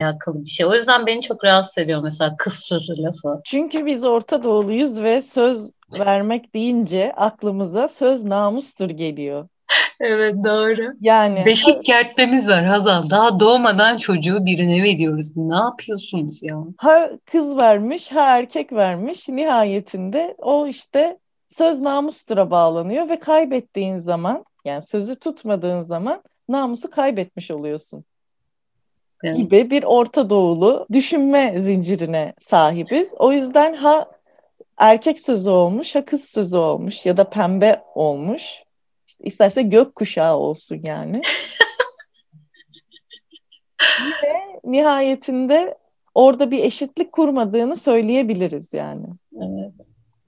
alakalı bir şey. O yüzden beni çok rahatsız ediyor mesela kız sözü lafı. Çünkü biz Orta Doğuluyuz ve söz vermek deyince aklımıza söz namustur geliyor. Evet doğru. Yani Beşik kertmemiz var Hazal. Daha doğmadan çocuğu birine veriyoruz. Ne yapıyorsunuz ya? ha kız vermiş ha erkek vermiş nihayetinde o işte söz namustura bağlanıyor ve kaybettiğin zaman yani sözü tutmadığın zaman namusu kaybetmiş oluyorsun Evet. gibi bir Orta Doğulu düşünme zincirine sahibiz. O yüzden ha erkek sözü olmuş ha kız sözü olmuş ya da pembe olmuş. İşte isterse gökkuşağı olsun yani. Ve nihayetinde orada bir eşitlik kurmadığını söyleyebiliriz yani. Evet.